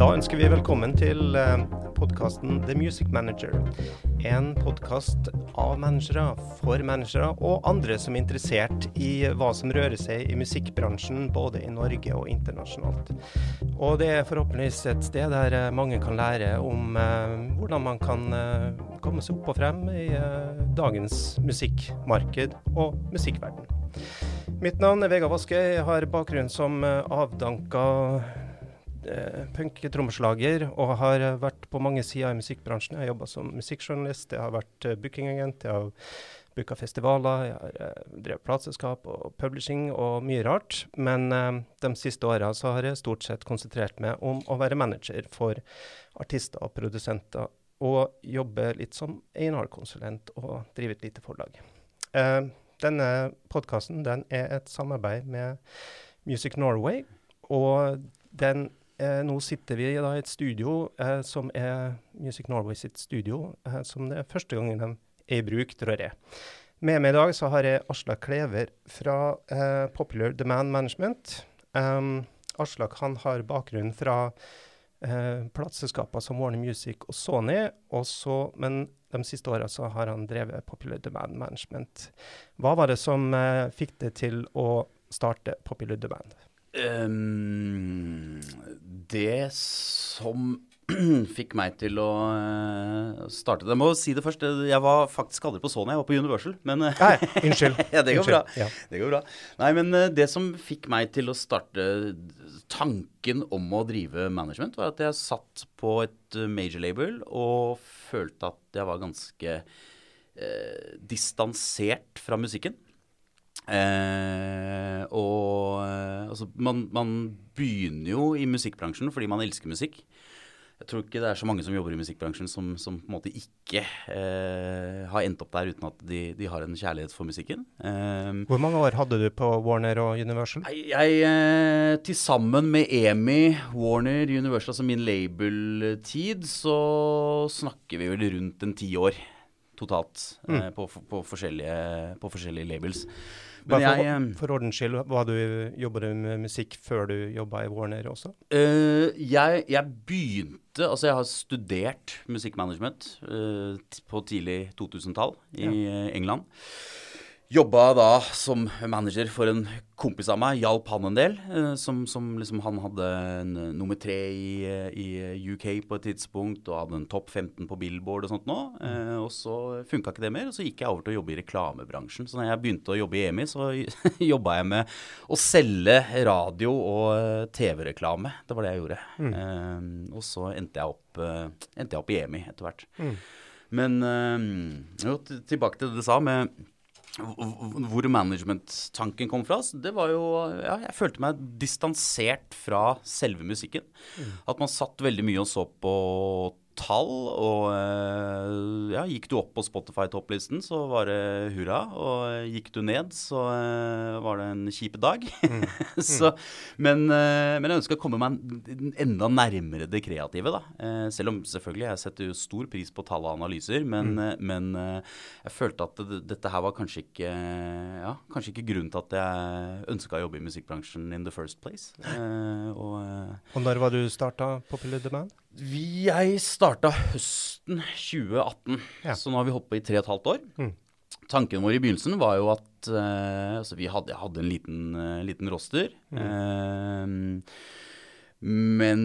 Da ønsker vi velkommen til podkasten The Music Manager. En podkast av managere, for managere og andre som er interessert i hva som rører seg i musikkbransjen, både i Norge og internasjonalt. Og det er forhåpentligvis et sted der mange kan lære om eh, hvordan man kan eh, komme seg opp og frem i eh, dagens musikkmarked og musikkverden. Mitt navn er Vegard Vaske. Jeg har bakgrunn som avdanka eh, punktrommeslager og har vært på mange sider i musikkbransjen. Jeg har jobba som musikkjournalist, jeg har vært uh, bookingagent, jeg har booka festivaler, jeg har uh, drevet plateselskap og publishing og mye rart. Men de siste åra så har jeg stort sett konsentrert meg om å være manager for artister og produsenter. Og jobbe litt som A&R-konsulent og drive et lite forlag. Denne podkasten den er et samarbeid med Music Norway. Og den Eh, nå sitter vi da i et studio eh, som er Music Norway sitt studio, eh, som det er første gangen de er i bruk, tror jeg. Med meg i dag så har jeg Aslak Klever fra eh, Popular Demand Management. Um, Aslak han har bakgrunn fra eh, plateselskaper som Warner Music og Sony, også, men de siste åra så har han drevet Popular Demand Management. Hva var det som eh, fikk det til å starte Popular Demand? Um, det som fikk meg til å uh, starte det Jeg må si det først. Jeg var faktisk aldri på Sony, jeg var på Universal. Men uh, Nei, unnskyld. ja, det går unnskyld. bra. Ja. Det går bra. Nei, men det som fikk meg til å starte tanken om å drive management, var at jeg satt på et major label og følte at jeg var ganske distansert fra musikken. Eh, og eh, altså, man, man, begynner jo i musikkbransjen fordi man elsker musikk. Jeg tror ikke det er så mange som jobber i musikkbransjen som, som på en måte ikke eh, har endt opp der uten at de, de har en kjærlighet for musikken. Eh, Hvor mange år hadde du på Warner og Universal? Jeg, jeg eh, Til sammen med EMI, Warner, Universal, altså min label-tid, så snakker vi vel rundt en ti år totalt mm. eh, på, på, forskjellige, på forskjellige labels. Men jeg, for, for ordens skyld, hva du, jobba du med musikk før du jobba i Warner også? Uh, jeg, jeg, begynte Altså, jeg har studert musikkmanagement uh, på tidlig 2000-tall i ja. England. Jobba da som manager for en kompis av meg, hjalp han en del. Eh, som, som liksom Han hadde en, uh, nummer tre i, i, UK på et tidspunkt og hadde en topp 15 på Billboard og sånt nå. Eh, og så funka ikke det mer, og så gikk jeg over til å jobbe i reklamebransjen. Så når jeg begynte å jobbe i EMI, så jobba jeg med å selge radio og TV-reklame. Det var det jeg gjorde. Mm. Eh, og så endte jeg opp, endte jeg opp i EMI etter hvert. Mm. Men jo, tilbake til det du sa med hvor management-tanken kom fra, det var jo Ja, jeg følte meg distansert fra selve musikken. Mm. At man satt veldig mye og så på tall. Og eh, ja, gikk du opp på Spotify-topplisten, så var det hurra. Og gikk du ned, så eh, var det en kjip dag. Mm. så, men, eh, men, jeg ønsker å komme meg enda nærmere det kreative, da. Selv om selvfølgelig jeg setter stor pris på tall og analyser, men, mm. men jeg følte at dette her var kanskje ikke ja, kanskje ikke grunnen til at jeg ønska å jobbe i musikkbransjen in the first place. og, og når var du starta Popular Demand? Jeg starta høsten 2018, ja. så nå har vi holdt på i tre og et halvt år. Mm. Tanken vår i begynnelsen var jo at uh, altså vi hadde, hadde en liten, uh, liten roster. Mm. Uh, men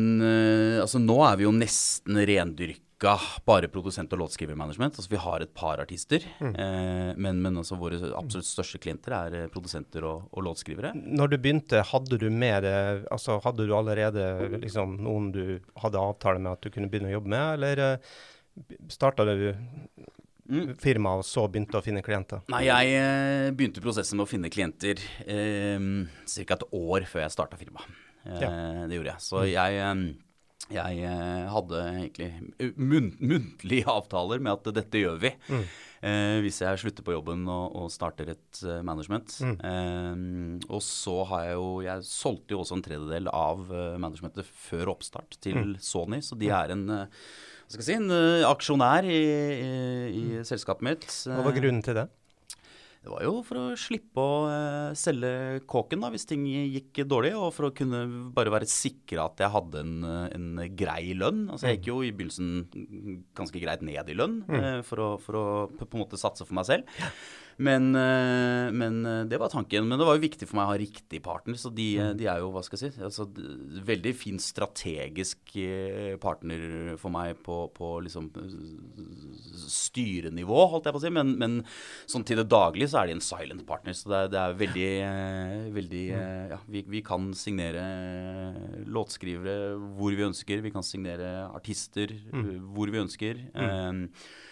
altså nå er vi jo nesten rendyrka bare produsent- og låtskrivermanagement. Altså, vi har et par artister, mm. eh, men, men altså, våre absolutt største klienter er eh, produsenter og, og, låtskrivere. Når du begynte, hadde du med det, altså, hadde du allerede liksom, noen du hadde avtale med at du kunne begynne å jobbe med, eller eh, starta du Mm. firma og så begynte å finne klienter? Nei, jeg eh, begynte prosessen med å finne klienter eh, ca. et år før jeg starta firmaet. Eh, ja. Det gjorde jeg. Så mm. jeg eh, jeg eh, hadde egentlig muntlige avtaler med at dette gjør vi. Mm. Eh, hvis jeg slutter på jobben og, og starter et uh, management. Mm. Eh, og så har jeg jo Jeg solgte jo også en tredjedel av uh, managementet før oppstart til mm. Sony, så de mm. er en uh, hva skal jeg si, en aksjonær i, i, i mm. selskapet mitt. Hva var grunnen til det? Det var jo for å slippe å uh, selge kåken da, hvis ting gikk dårlig, og for å kunne bare være sikra at jeg hadde en, en grei lønn. Altså Jeg gikk jo i begynnelsen ganske greit ned i lønn mm. uh, for, å, for, å, på en måte satse for meg selv. Men, eh, men, eh, det var tanken. Men det var jo viktig for meg å ha riktig partner. Så de, mm. de er jo, hva skal jeg si, altså, veldig fin strategisk eh, partner for meg på, på liksom styrenivå, holdt jeg på å si. Men, men, sånn til det daglige så er de en silent partner. Så det er, det er veldig, veldig mm. Ja, vi, vi, kan signere låtskrivere hvor vi ønsker. Vi kan signere artister mm. hvor vi ønsker. Mm. Um,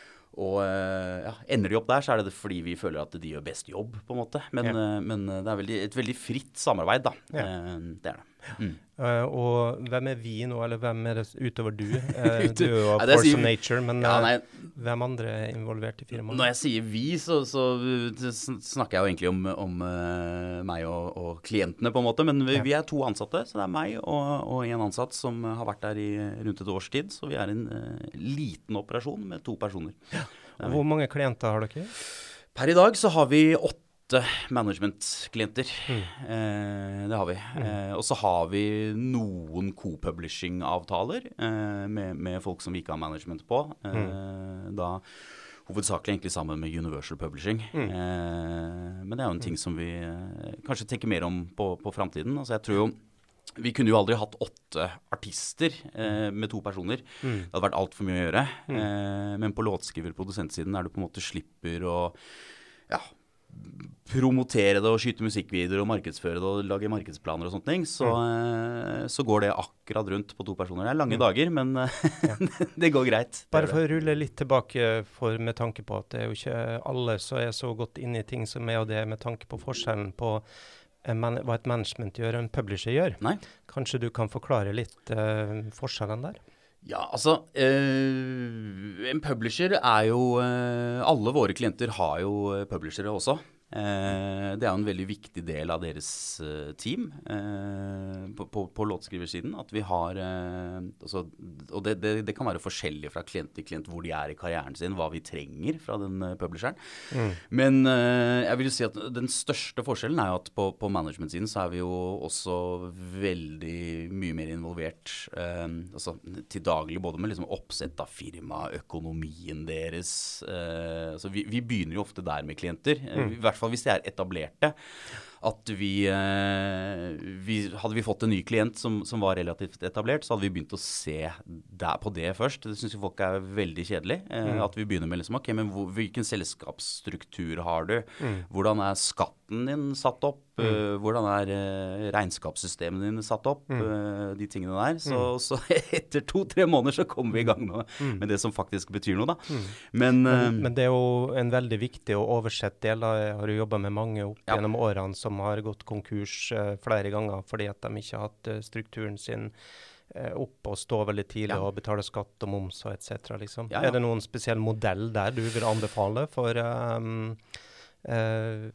og eh, ja, ender de opp der, så er det fordi vi føler at de gjør best jobb, på en måte. Men, ja. Eh, men eh, det er veldig, et veldig fritt samarbeid, da. Ja. Det er det. Mm. Uh, og hvem er vi nå, eller hvem er det utover du? Uh, du er jo Force of Nature, men ja, nei, hvem andre er involvert i firmaet? Når jeg sier vi, så, så snakker jeg jo egentlig om, om meg og, og, klientene, på en måte. Men vi, ja. vi, er to ansatte, så det er meg og, og en ansatt som har vært der i rundt et års tid. Så vi er en liten operasjon med to personer. Ja. Hvor mange klienter har dere? Per i dag så har vi åtte åtte management-klienter. Mm. Eh, det har vi. Mm. Eh, og så har vi noen co-publishing-avtaler eh, med, med, folk som vi ikke har management på. Eh, mm. Da hovedsakelig egentlig sammen med Universal Publishing. Mm. Eh, men det er jo en ting som vi eh, kanskje tenker mer om på, på framtiden. Altså jeg tror jo vi kunne jo aldri hatt åtte artister eh, med to personer. Mm. Det hadde vært altfor mye å gjøre. Mm. Eh, men på låtskriver-produsentsiden er du på en måte slipper å ja, promotere det og skyte musikkvideoer og markedsføre det og lage markedsplaner og sånne ting, så, mm. så går det akkurat rundt på to personer. Det er lange mm. dager, men ja. det går greit. Bare for å rulle litt tilbake for, med tanke på at det er jo ikke alle som er så godt inne i ting som er og det, med tanke på forskjellen på man, hva et management gjør og en publisher gjør. Nei. Kanskje du kan forklare litt uh, forskjellen der? Ja, altså øh, En publisher er jo øh, Alle våre klienter har jo publishere også. Eh, det er jo en veldig viktig del av deres eh, team eh, på, på, på låtskriversiden. At vi har altså, Og det, det, det, kan være forskjellig fra klient til klient hvor de er i karrieren sin, hva vi trenger fra den publisheren. Mm. Men jeg vil jo si at den største forskjellen er jo at på, på management-siden så er vi jo også veldig mye mer involvert altså, til daglig både med liksom oppsett av firma, økonomien deres. altså, vi, vi, begynner jo ofte der med klienter. Mm. I hvert fall fall hvis de er etablerte at vi, eh, vi, Hadde vi fått en ny klient som, som, var relativt etablert, så hadde vi begynt å se der på det først. Det syns folk er veldig kjedelig. Eh, mm. At vi begynner med liksom, ok, men hvor, hvilken selskapsstruktur har du? Mm. Hvordan er skatten din satt opp? Mm. Uh, hvordan er regnskapssystemene dine satt opp? Mm. De tingene der. Så, mm. så etter to-tre måneder så kommer vi i gang med, mm. med, det som faktisk betyr noe, da. Men, men, men, det er jo en veldig viktig og oversett del. Jeg har jo jobba med mange opp ja. gjennom årene som har gått konkurs uh, flere ganger fordi at de ikke har hatt uh, strukturen sin uh, opp og stå veldig tidlig ja. og betale skatt og moms og etc. Liksom. Ja, er det noen spesiell modell der du vil anbefale for um, uh,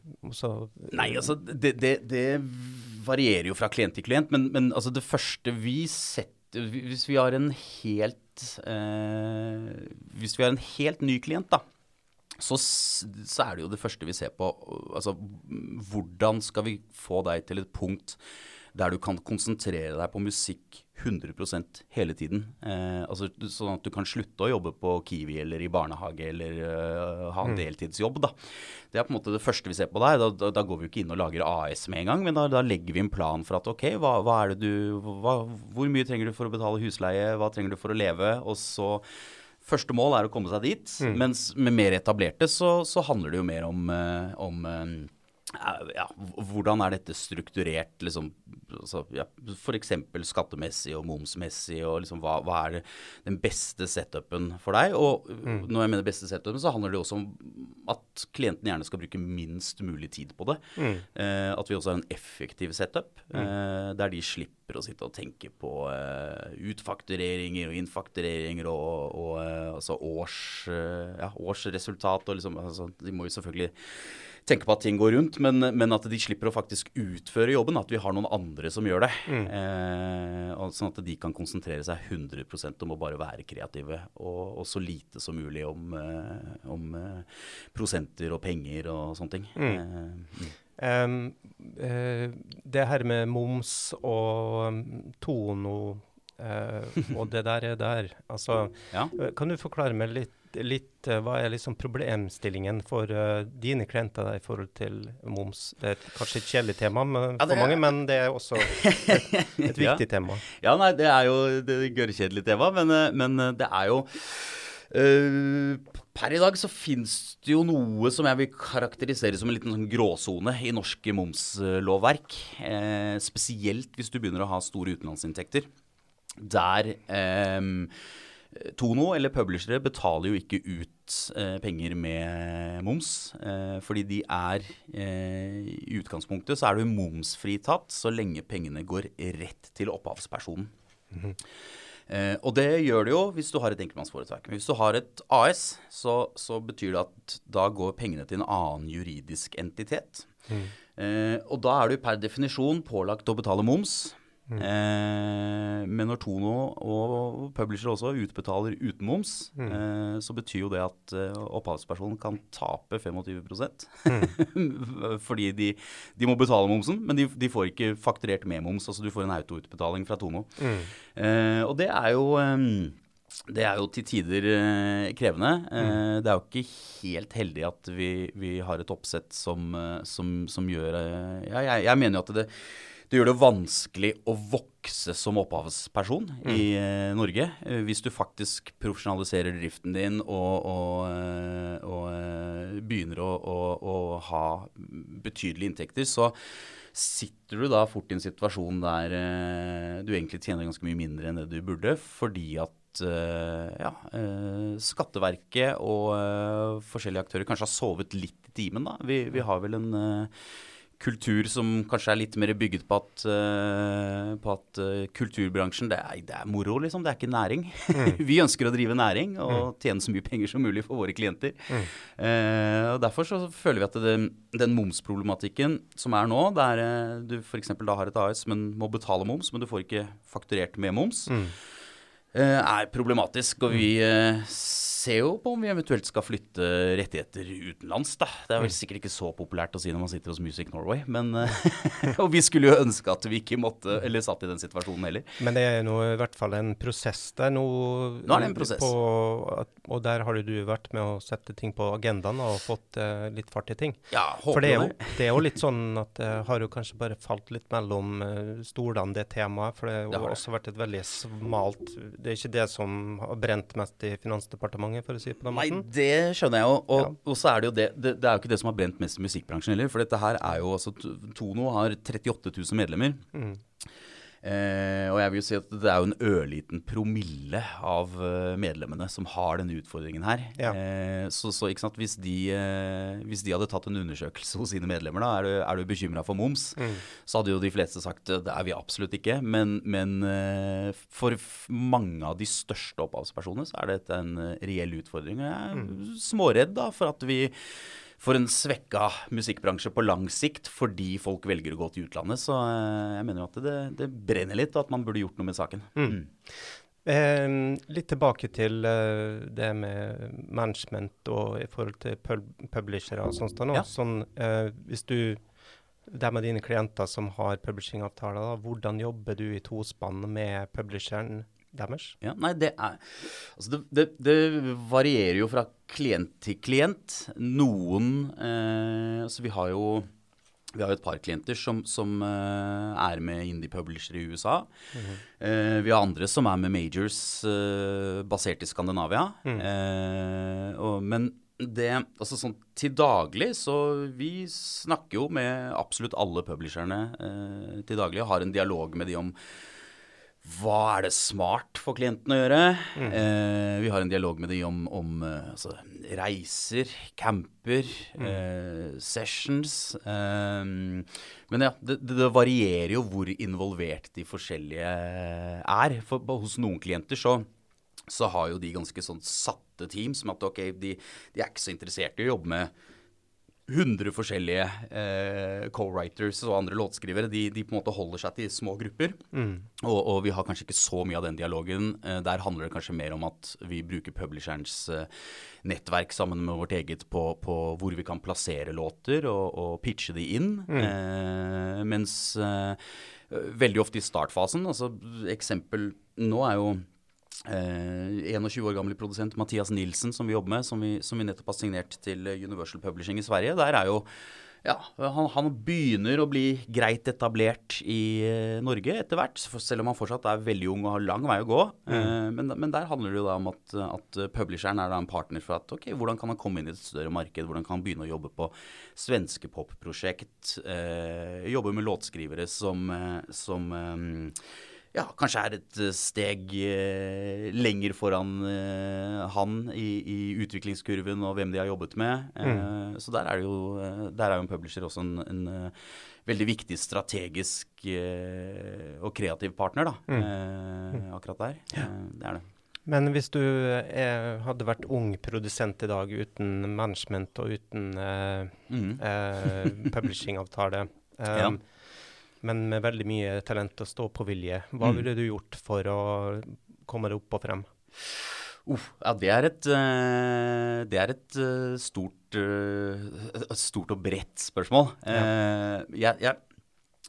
Nei, altså det, det, det, varierer jo fra klient til klient, men, men altså det første vi setter Hvis vi har en helt Hvis vi har en helt ny klient, da så, så, er det jo det første vi ser på. Altså, hvordan skal vi få deg til et punkt der du kan konsentrere deg på musikk 100% hele tiden? Eh, altså, sånn at du kan slutte å jobbe på Kiwi eller i barnehage eller uh, ha en mm. deltidsjobb. Da. Det er på en måte det første vi ser på deg. Da, da, da går vi jo ikke inn og lager AS med en gang, men da, da legger vi en plan for at ok, hva, hva det du, hva, hvor mye trenger du for å betale husleie, hva trenger du for å leve? Og så Første mål er å komme seg dit. Mm. Mens med mer etablerte så, så handler det jo mer om, eh, om eh, ja, hvordan er dette strukturert, liksom, altså, ja, f.eks. skattemessig og momsmessig, og liksom, hva, hva, er den beste setupen for deg? Og mm. når jeg mener beste setupen, så handler det også om at klienten gjerne skal bruke minst mulig tid på det. Mm. Eh, at vi også har en effektiv setup, mm. eh, der de slipper å sitte og tenke på eh, utfaktureringer og innfaktureringer og, og eh, altså års, eh, ja, årsresultat og liksom altså, De må jo selvfølgelig tenke på at ting går rundt, men, men, at de slipper å faktisk utføre jobben. At vi har noen andre som gjør det. Mm. Eh, sånn at de kan konsentrere seg 100% om å bare være kreative. Og, og så lite som mulig om, eh, om eh, prosenter og penger og sånne ting. Mm. mm. Um, uh, det her med moms og um, Tono uh, og det der er der, altså ja. Kan du forklare meg litt litt uh, Hva er liksom problemstillingen for uh, dine klienter der, i forhold til moms? Det er kanskje et kjedelig tema men, ja, for er, mange, men det er også et, et viktig ja. tema. Ja, nei, det er jo et gørrkjedelig tema, men, uh, men, det er jo Per i dag så finnes det jo noe som jeg vil karakterisere som en liten sånn gråsone i norske momslovverk. spesielt hvis du begynner å ha store utenlandsinntekter. Der Tono eller publishere betaler jo ikke ut eh, penger med moms. Eh, fordi de er eh, I utgangspunktet så er du momsfritatt så lenge pengene går rett til opphavspersonen. Mm -hmm. og det gjør det jo hvis du har et enkeltmannsforetak. Men hvis du har et AS, så, så, betyr det at da går pengene til en annen juridisk entitet. Mm. og da er du per definisjon pålagt å betale moms. Mm. Eh, men når Tono og publisher også utbetaler uten moms, mm. eh, så betyr jo det at eh, opphavspersonen kan tape 25 mm. Fordi de, de, må betale momsen, men de, de, får ikke fakturert med moms. Altså du får en autoutbetaling fra Tono. Mm. Eh, og det er jo eh, det er jo til tider eh, krevende. Mm. det er jo ikke helt heldig at vi, vi har et oppsett som, som, som gjør ja, jeg, jeg, mener jo at det, det gjør det vanskelig å vokse som opphavsperson mm. i eh, Norge. Eh, hvis du faktisk profesjonaliserer driften din og, og, eh, og begynner å, å, å, ha betydelige inntekter, så sitter du da fort i en situasjon der du egentlig tjener ganske mye mindre enn det du burde, fordi at ja, Skatteverket og forskjellige aktører kanskje har sovet litt i timen. da. Vi, vi har vel en kultur som kanskje er litt mer bygget på at, uh, på at uh, kulturbransjen det er, det er, moro, liksom. Det er ikke næring. Mm. vi ønsker å drive næring og mm. tjene så mye penger som mulig for våre klienter. Mm. Uh, og Derfor så føler vi at det, den momsproblematikken som er nå, der du f.eks. da har et AS, men må betale moms, men du får ikke fakturert med moms, mm. er problematisk. Og vi ser jo på om vi eventuelt skal flytte rettigheter utenlands, da. Det er vel mm. sikkert ikke så populært å si når man sitter hos Music Norway, men eh, Og vi skulle jo ønske at vi ikke måtte, eller satt i den situasjonen heller. Men det er nå i hvert fall en prosess der nå. Nå er det en prosess. På, og der har du vært med å sette ting på agendaen og fått uh, litt fart i ting. Ja, håper For det er, jo, det er jo litt sånn at det har jo kanskje bare falt litt mellom uh, stolene, det temaet. For det har jo også vært et veldig smalt Det er ikke det som har brent mest i Finansdepartementet mange, for å si det på den måten? Nei, det skjønner jeg jo. Og, ja. og, så er det jo det, det, det er jo ikke det som har brent mest i musikkbransjen heller. For dette her er jo altså Tono har 38 000 medlemmer. Mm. Eh, og jeg vil jo si at det er jo en ørliten promille av uh, medlemmene som har denne utfordringen her. Ja. Eh, så, så hvis, de, eh, hvis, de, hadde tatt en undersøkelse hos sine medlemmer, da, er du, er du bekymra for moms, mm. så hadde jo de fleste sagt det er vi absolutt ikke. Men, men eh, for mange av de største opphavspersonene så er dette en reell utfordring. Og jeg er mm. småredd da for at vi for en svekka musikkbransje på lang sikt fordi folk velger å gå til utlandet. Så eh, jeg mener at det, det brenner litt, og at man burde gjort noe med saken. Mm. Mm. Eh, litt tilbake til eh, det med management og i forhold til pub publishere og sånt. Ja. Sånn, eh, hvis du det med dine klienter som har publishingavtaler, hvordan jobber du i tospann med publisheren deres? Ja, nei, det er Altså, det, det, det, varierer jo fra klient til klient. Noen eh, Altså, vi har jo vi har jo et par klienter som, som uh, er med indie-publishere i USA. Mm -hmm. uh, vi har andre som er med majors uh, basert i Skandinavia. Mm. Og, men det Altså sånn til daglig så Vi snakker jo med absolutt alle publisherne til daglig har en dialog med de om hva er det smart for klienten å gjøre? Mm. Eh, vi har en dialog med de om, om uh, altså, reiser, camper, mm. eh, sessions. Eh, men ja, det, det, varierer jo hvor involvert de forskjellige er. For hos noen klienter så, så har jo de ganske sånn satte team som at ok, de, de er ikke så interessert i å jobbe med 100 forskjellige eh, co-writers og andre låtskrivere. De, de, på en måte holder seg til små grupper. Mm. Og, og, vi har kanskje ikke så mye av den dialogen. Eh, der handler det kanskje mer om at vi bruker publisherens eh, nettverk sammen med vårt eget på, på, hvor vi kan plassere låter og, og pitche de inn. Mm. Eh, mens eh, veldig ofte i startfasen, altså eksempel nå er jo Eh, 21 år gamle produsent Mathias Nilsen, som vi jobber med, som vi, som vi, nettopp har signert til Universal Publishing i Sverige. Der er jo ja, han, han, begynner å bli greit etablert i eh, Norge etter hvert. Selv om han fortsatt er veldig ung og har lang vei å gå. Mm. Eh, men, men, der handler det jo da om at, at publisheren er da en partner for at ok, hvordan kan han komme inn i et større marked? Hvordan kan han begynne å jobbe på svenske popprosjekt? Eh, jobbe med låtskrivere som, eh, som eh, ja, kanskje er et eh, steg eh, lenger foran eh, han i, i, utviklingskurven og hvem de har jobbet med. Mm. Eh, så der er, jo, eh, der er jo en publisher også en, en uh, veldig viktig strategisk og kreativ partner, da. Mm. Uh, akkurat der. Ja. det er det. Men hvis du er, hadde vært ung produsent i dag uten management og uten mm. publishingavtale ja men med veldig mye talent og stå-på-vilje. Hva mm. ville du gjort for å komme deg opp og frem? Uh, ja, det er et, uh, det er et uh, stort, uh, stort, og bredt spørsmål. Ja. Jeg, jeg,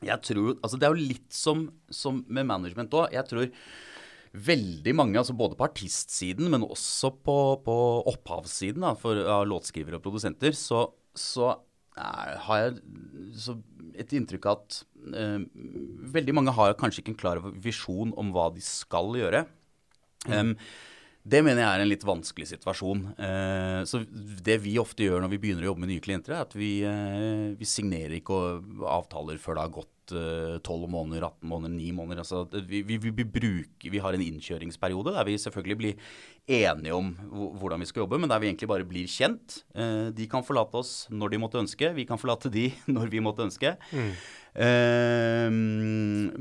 jeg, tror Altså, det er jo litt som, som med management òg. Jeg tror veldig mange, altså både på artistsiden, men også på, på opphavssiden da, for av låtskrivere og produsenter, så, så har jeg et inntrykk av at eh, veldig mange har kanskje ikke en klar visjon om hva de skal gjøre. Mm. Um, det mener jeg er en litt vanskelig situasjon. Eh, så Det vi ofte gjør når vi begynner å jobbe med nye klienter, er at vi, eh, vi signerer ikke avtaler før det har gått 12 eh, måneder, 18 måneder, 9 måneder. Altså, vi, vi, vi, bruker, vi har en innkjøringsperiode der vi selvfølgelig blir enige om hvordan vi skal jobbe, men der vi egentlig bare blir kjent. Eh, de kan forlate oss når de måtte ønske, vi kan forlate de når vi måtte ønske. Mm. Uh,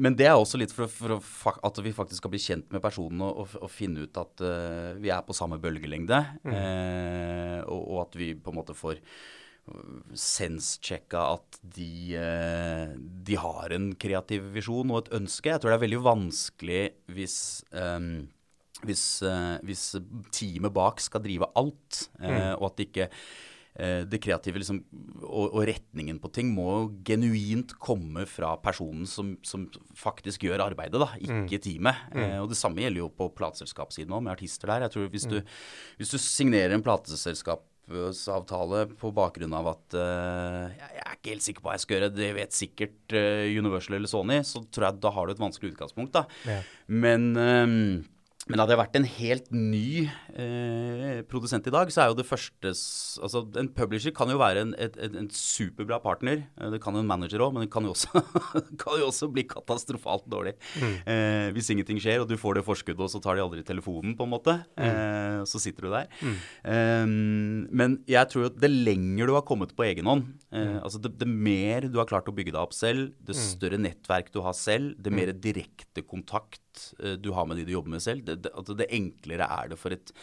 men det er også litt for, for, for, at vi faktisk skal bli kjent med personen og, og, og finne ut at uh, vi er på samme bølgelengde. Mm. Uh, og, og, at vi på en måte får sense-sjekka at de, de, har en kreativ visjon og et ønske. Jeg tror det er veldig vanskelig hvis um, hvis, hvis teamet bak skal drive alt, mm. og at det ikke uh, det kreative liksom, og, og, retningen på ting må genuint komme fra personen som, som faktisk gjør arbeidet, da, ikke mm. teamet. Mm. Eh, og Det samme gjelder jo på plateselskapssiden òg, med artister der. Jeg tror hvis, mm. du, hvis du signerer en plateselskapsavtale på bakgrunn av at uh, jeg er ikke helt sikker på hva jeg skal gjøre, det vet sikkert uh, Universal eller Sony, så tror jeg da har du et vanskelig utgangspunkt. da. Ja. Men um, men hadde jeg vært en helt ny eh, produsent i dag, så er jo det første Altså, en publisher kan jo være en, et, et, en superbra partner. Eh, det kan jo en manager òg, men det kan jo, også, kan jo også, bli katastrofalt dårlig. Mm. Eh, hvis ingenting skjer, og du får det forskuddet, og så tar de aldri telefonen, på en måte. Mm. Eh, så sitter du der. Mm. Ehm, men jeg tror at det lenger du har kommet på egen hånd, eh, mm. altså det, det, mer du har klart å bygge deg opp selv, det mm. større nettverk du har selv, det mm. mer direkte kontakt Eh, du har med de du jobber med selv. Det, det, det, enklere er det for et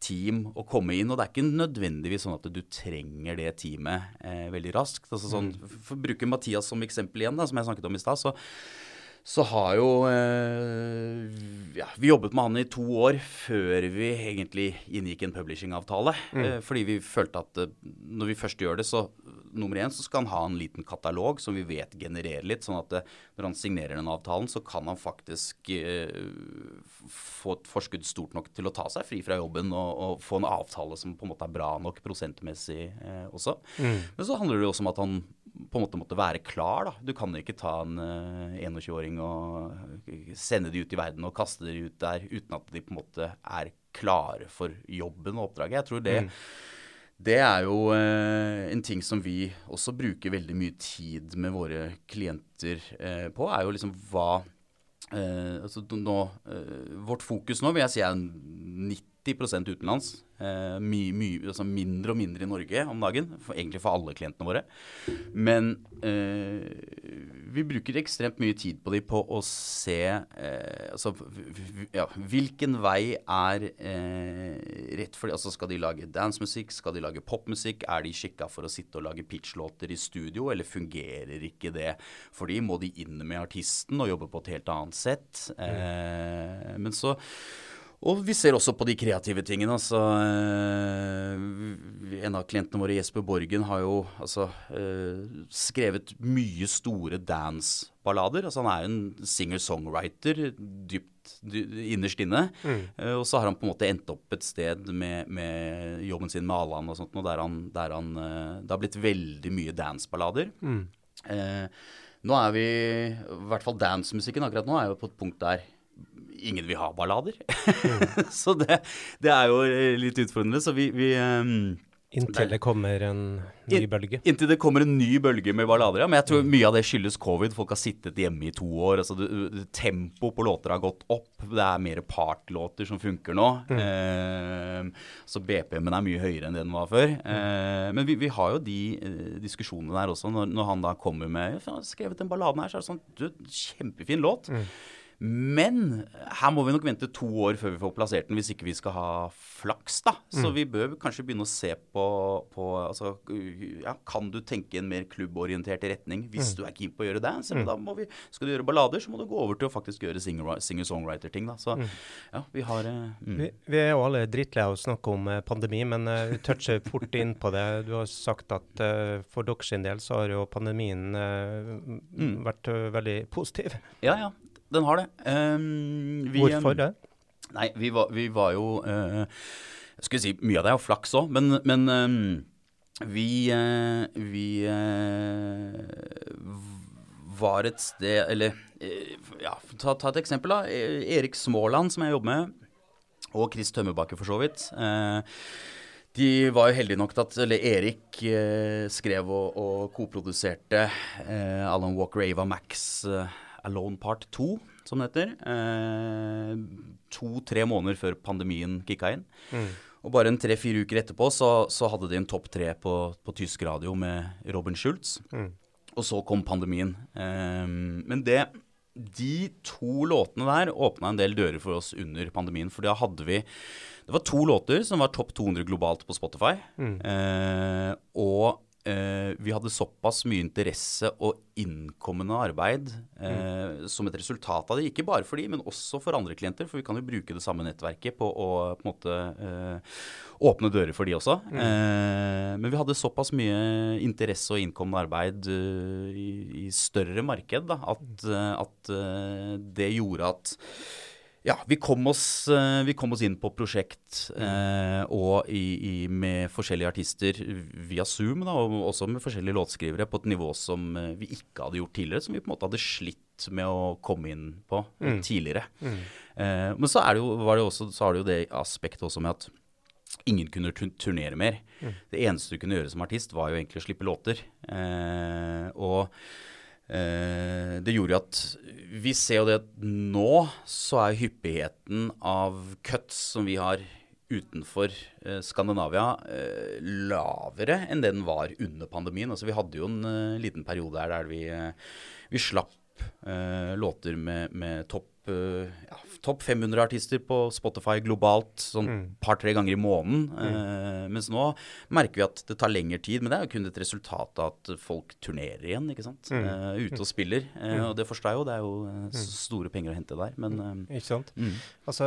team å komme inn. Og det er ikke nødvendigvis sånn at du trenger det teamet eh, veldig raskt. Altså sånn, mm. For å bruke Mathias som eksempel igjen, da, som jeg snakket om i stad, så, så har jo eh, ja, Vi jobbet med han i to år før vi egentlig inngikk en publishingavtale. Mm. Eh, fordi vi følte at eh, når vi først gjør det, så nummer én så skal han ha en liten katalog som vi vet genererer litt. Sånn at det, eh, når han signerer den avtalen, så kan han faktisk eh, få et forskudd stort nok til å ta seg fri fra jobben og, og, få en avtale som på en måte er bra nok prosentmessig eh, også. Mm. Men så handler det jo også om at han på en måte måtte være klar. da. Du kan ikke ta en eh, 21-åring og sende de ut i verden og kaste de ut der uten at de på en måte er klare for jobben og oppdraget. Jeg tror det mm det er jo eh, en ting som vi også bruker veldig mye tid med våre klienter eh, på, er jo liksom hva eh, altså nå, Vårt fokus nå vil jeg si er 90 utenlands. My, my, altså mindre og mindre i Norge om dagen, for, egentlig for alle klientene våre. Men vi bruker ekstremt mye tid på de på å se eh, altså, ja, hvilken vei er eh, rett for de. Altså, skal de lage dansemusikk? Skal de lage popmusikk? Er de skikka for å sitte og lage pitchlåter i studio, eller fungerer ikke det? Fordi må de inn med artisten og jobbe på et helt annet sett? Eh, men så og vi ser også på de kreative tingene. Altså, øh, en av klientene våre, Jesper Borgen, har jo altså, øh, skrevet mye store dance-ballader. Altså, han er en singer-songwriter dypt dy, innerst inne. Mm. Uh, og så har han på en måte endt opp et sted med, med jobben sin med Alan og sånt, og der han, der han Det har blitt veldig mye dance-ballader. Mm. nå er vi, i hvert fall dancemusikken akkurat nå, er jo på et punkt der ingen vil ha ballader. Mm. så det, det, er jo litt utfordrende. Så vi, vi um, Inntil det kommer en ny bølge? Inntil det kommer en ny bølge med ballader, ja. Men jeg tror mye av det skyldes covid. Folk har sittet hjemme i to år. altså Tempoet på låter har gått opp. Det er mer partlåter som funker nå. Mm. Eh, så BPM-en er mye høyere enn det den var før. Mm. Eh, men vi, vi, har jo de eh, diskusjonene der også. Når, når, han da kommer med 'Jeg har skrevet den balladen her', så er det sånn du, Kjempefin låt. Mm. Men her må vi nok vente to år før vi får plassert den, hvis ikke vi skal ha flaks, da. Så mm. vi bør kanskje begynne å se på, på altså, ja, Kan du tenke en mer klubborientert retning hvis mm. du er keen på å gjøre det? Så mm. da må vi, Skal du gjøre ballader, så må du gå over til å faktisk gjøre singer-songwriter-ting, da. Så mm. ja, vi har eh, mm. vi, vi, er jo alle drittlei av å snakke om eh, pandemi, men uh, toucher fort inn på det. Du har sagt at uh, for deres del så har jo pandemien uh, vært veldig positiv. Ja, ja den har det. Um, vi, Hvorfor det? Nei, vi var, vi var jo uh, skulle si mye av det er jo flaks òg, men, men um, vi, uh, vi uh, var et sted Eller ja, ta, ta, et eksempel, da. E, Erik Småland, som jeg jobber med, og Chris Tømmerbakke, for så vidt. De var jo heldige nok til at eller Erik eh, skrev og, og koproduserte eh, Alan Walker Ava Max eh, Alone Part 2, som det heter. Eh, To-tre måneder før pandemien kicka inn. Mm. Og bare en tre-fire uker etterpå så, så, hadde de en topp tre på, på, tysk radio med Robin Schultz. Mm. Og så kom pandemien. Eh, men det de to låtene der åpna en del dører for oss under pandemien. For da hadde vi Det var to låter som var topp 200 globalt på Spotify. Mm. Eh, og hadde såpass mye interesse og innkommende arbeid eh, mm. som et resultat av det. Ikke bare for de, men også for andre klienter. For vi kan jo bruke det samme nettverket på å på en måte eh, åpne dører for de også. Mm. Eh, men vi hadde såpass mye interesse og innkommende arbeid uh, i, i, større marked da, at, uh, at uh, det gjorde at ja, vi kom, oss, eh, vi kom oss, inn på prosjekt eh, og i, i, med forskjellige artister via Zoom, da, og også med forskjellige låtskrivere, på et nivå som eh, vi ikke hadde gjort tidligere. Som vi på en måte hadde slitt med å komme inn på mm. tidligere. Mm. Eh, men så, det jo, det også, så har det jo det aspektet også med at ingen kunne turnere mer. Mm. Det eneste du kunne gjøre som artist, var jo egentlig å slippe låter. Eh, og det gjorde at vi ser jo det at nå så er hyppigheten av cuts som vi har utenfor eh, Skandinavia eh, lavere enn det den var under pandemien. Altså Vi hadde jo en liten periode her der vi, vi slapp låter med, med topp ja, topp 500 artister på Spotify globalt sånn mm. par-tre ganger i måneden. Mm. Eh, mens nå merker vi at det tar lengre tid. Men det er jo kun et resultat av at folk turnerer igjen, ikke sant. Mm. Eh, ute og spiller. Eh, mm. og det forstår jeg jo, det er jo eh, mm. store penger å hente der. Men mm. Eh, Ikke sant. Altså,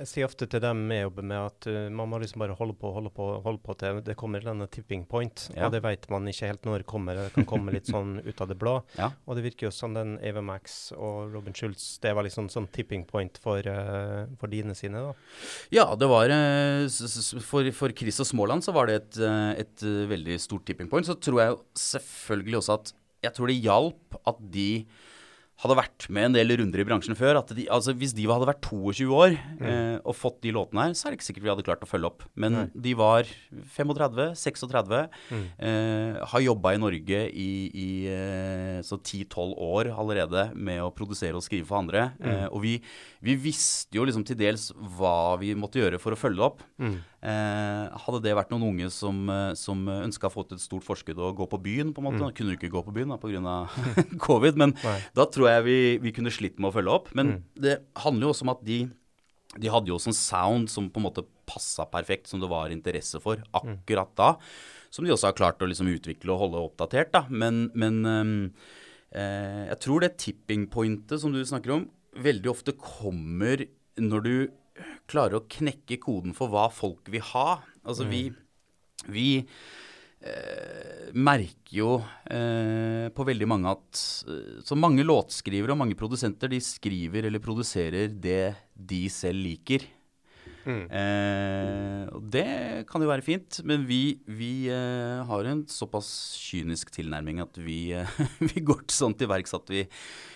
jeg sier ofte til dem jeg jobber med, at man må liksom bare holde på, holde på, holde på til det kommer en tipping point. Ja. Og det vet man ikke helt når det kommer. Det kan komme litt sånn ut av det blå. Ja. Og det virker jo som den Ava Max og Robin Schultz, det var liksom sånn tipping point for, uh, for dine sine, da? Ja, det var uh, for, for, Chris og Småland så var det et, uh, et veldig stort tipping point. Så tror jeg selvfølgelig også at jeg tror det hjalp at de hadde vært med en del runder i bransjen før. at de, altså Hvis de hadde vært 22 år mm. eh, og fått de låtene her, så er det ikke sikkert vi hadde klart å følge opp. Men Nei. de var 35-36, mm. eh, har jobba i Norge i, i eh, 10-12 år allerede med å produsere og skrive for andre. Mm. Eh, og vi, vi, visste jo liksom til dels hva vi måtte gjøre for å følge opp. Eh, hadde det vært noen unge som, eh, som ønska å få til et stort forskudd og gå på byen, på en måte, Mm. kunne du ikke gå på byen pga. covid, men Nei. da tror jeg vi, vi kunne slitt med å følge opp. Men Mm. det handler jo også om at de, de hadde jo også en sound som på en måte passa perfekt, som det var interesse for akkurat da. Som de også har klart å liksom utvikle og holde oppdatert. da. Men, men um, eh, jeg tror det tipping pointet som du snakker om, veldig ofte kommer når du klarer å knekke koden for hva folk vil ha. Altså vi, vi eh, merker jo eh, på veldig mange at eh, Så mange låtskrivere og mange produsenter de skriver eller produserer det de selv liker. Mm. Eh, og det kan jo være fint, men vi, vi eh, har en såpass kynisk tilnærming at vi, eh, vi går til sånn til verks at vi,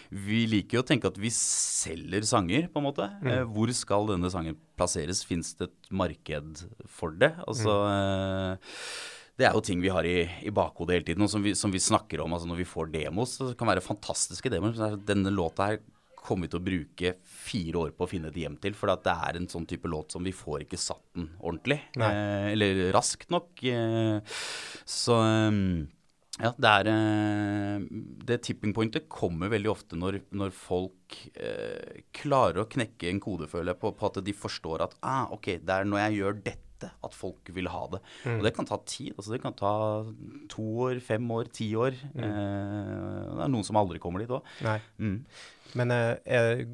vi liker jo å tenke at vi selger sanger, på en måte. Eh, hvor skal denne sangen plasseres? Fins det et marked for det? Altså eh, det er jo ting vi har i, i bakhodet hele tiden, og som vi, som vi snakker om altså når vi får demos. Det kan være fantastiske demoer. så er Denne låta her kommer vi til å bruke fire år på å finne et hjem til. For det er en sånn type låt som vi får ikke satt den ordentlig. Eh, eller raskt nok. Eh, så eh, ja, det er eh, Det tipping pointet kommer veldig ofte når, når folk eh, klarer å knekke en kode, føler jeg, på, på at de forstår at ah, ok, det er når jeg gjør dette at folk vil ha det. Og det kan ta tid. altså Det kan ta to år, fem år, ti år. Eh, det er noen som aldri kommer dit òg. Mm. Men eh, jeg,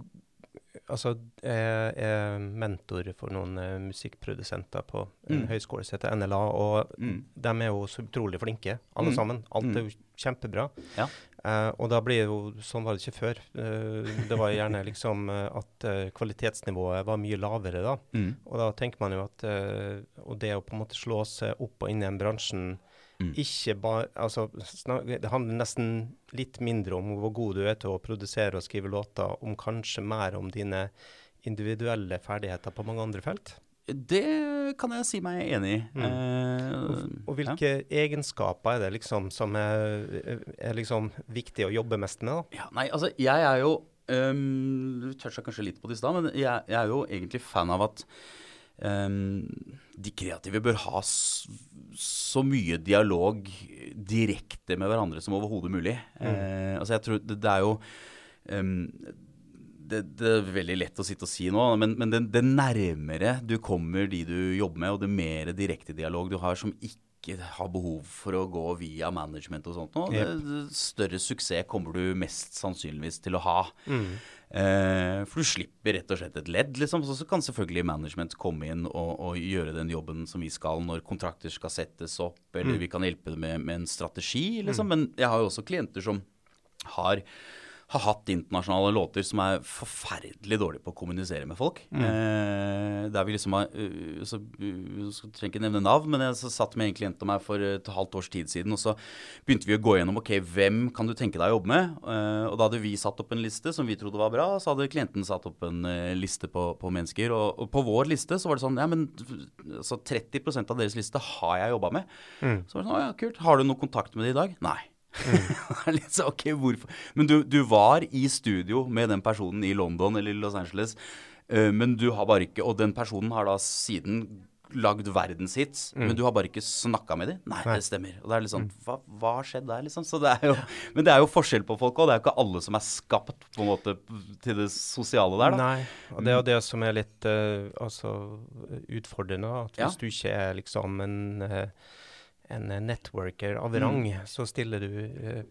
altså, jeg er mentor for noen eh, musikkprodusenter på en Mm. høyskole som heter NLA, og Mm. de er jo så utrolig flinke, alle Mm. sammen. Alt er jo kjempebra. Ja. Uh, og da blir det jo Sånn var det ikke før. Uh, det var gjerne liksom eh, at uh, kvalitetsnivået var mye lavere da. Mm. Og da tenker man jo at eh, Og det å på en måte slå seg opp og inn i en bransjen Mm. ikke bare altså, Det handler nesten litt mindre om hvor god du er til å produsere og skrive låter, om kanskje mer om dine individuelle ferdigheter på mange andre felt. Det kan jeg si meg enig i. Mm. Eh, Og, og hvilke egenskaper er det liksom som er, er liksom viktig å jobbe mest med? da? Ja, nei, altså jeg er jo um, Du toucha kanskje litt på det i stad, men jeg, jeg er jo egentlig fan av at de kreative bør ha så mye dialog direkte med hverandre som overhodet mulig. Eh, altså jeg tror det, det er jo um, det, det er veldig lett å sitte og si nå, men, men det, det nærmere du kommer de du jobber med, og det mer direkte dialog du har som ikke har behov for å gå via management og sånt noe. det større suksess kommer du mest sannsynligvis til å ha. Eh, for du slipper rett og slett et ledd, liksom. Så, så kan selvfølgelig management komme inn og, og gjøre den jobben som vi skal når kontrakter skal settes opp, eller vi kan hjelpe med, med en strategi, liksom. Men jeg har jo også klienter som har har hatt internasjonale låter som er forferdelig dårlige på å kommunisere med folk. Eh, der vi liksom har uh, så, uh, så trenger ikke nevne navn, men jeg satt med en klient av meg for et halvt års tid siden, og så begynte vi å gå gjennom ok, hvem kan du tenke deg å jobbe med. Eh, og da hadde vi satt opp en liste som vi trodde var bra, så hadde klienten satt opp en eh, liste på, på mennesker. Og, og på vår liste så var det sånn ja, men så 30% av deres liste har jeg jobba med. Så var det sånn, å ja, kult. Har du noe kontakt med det i dag? Nei. Litt så, ok, hvorfor? Men du, du var i studio med den personen i London eller Los Angeles, uh, men du har bare ikke Og den personen har da siden lagd verdenshits, men du har bare ikke snakka med dem? Nei, det stemmer. Og det er litt sånn Hva, hva har skjedd der, liksom? Så det er jo, men det er jo forskjell på folk òg. Det er jo ikke alle som er skapt på en måte til det sosiale der, da. Nei, og det er jo det som er litt uh, altså, utfordrende. At hvis Ja. du ikke er liksom en, eh, en networker av rang, Mm. så stiller du eh,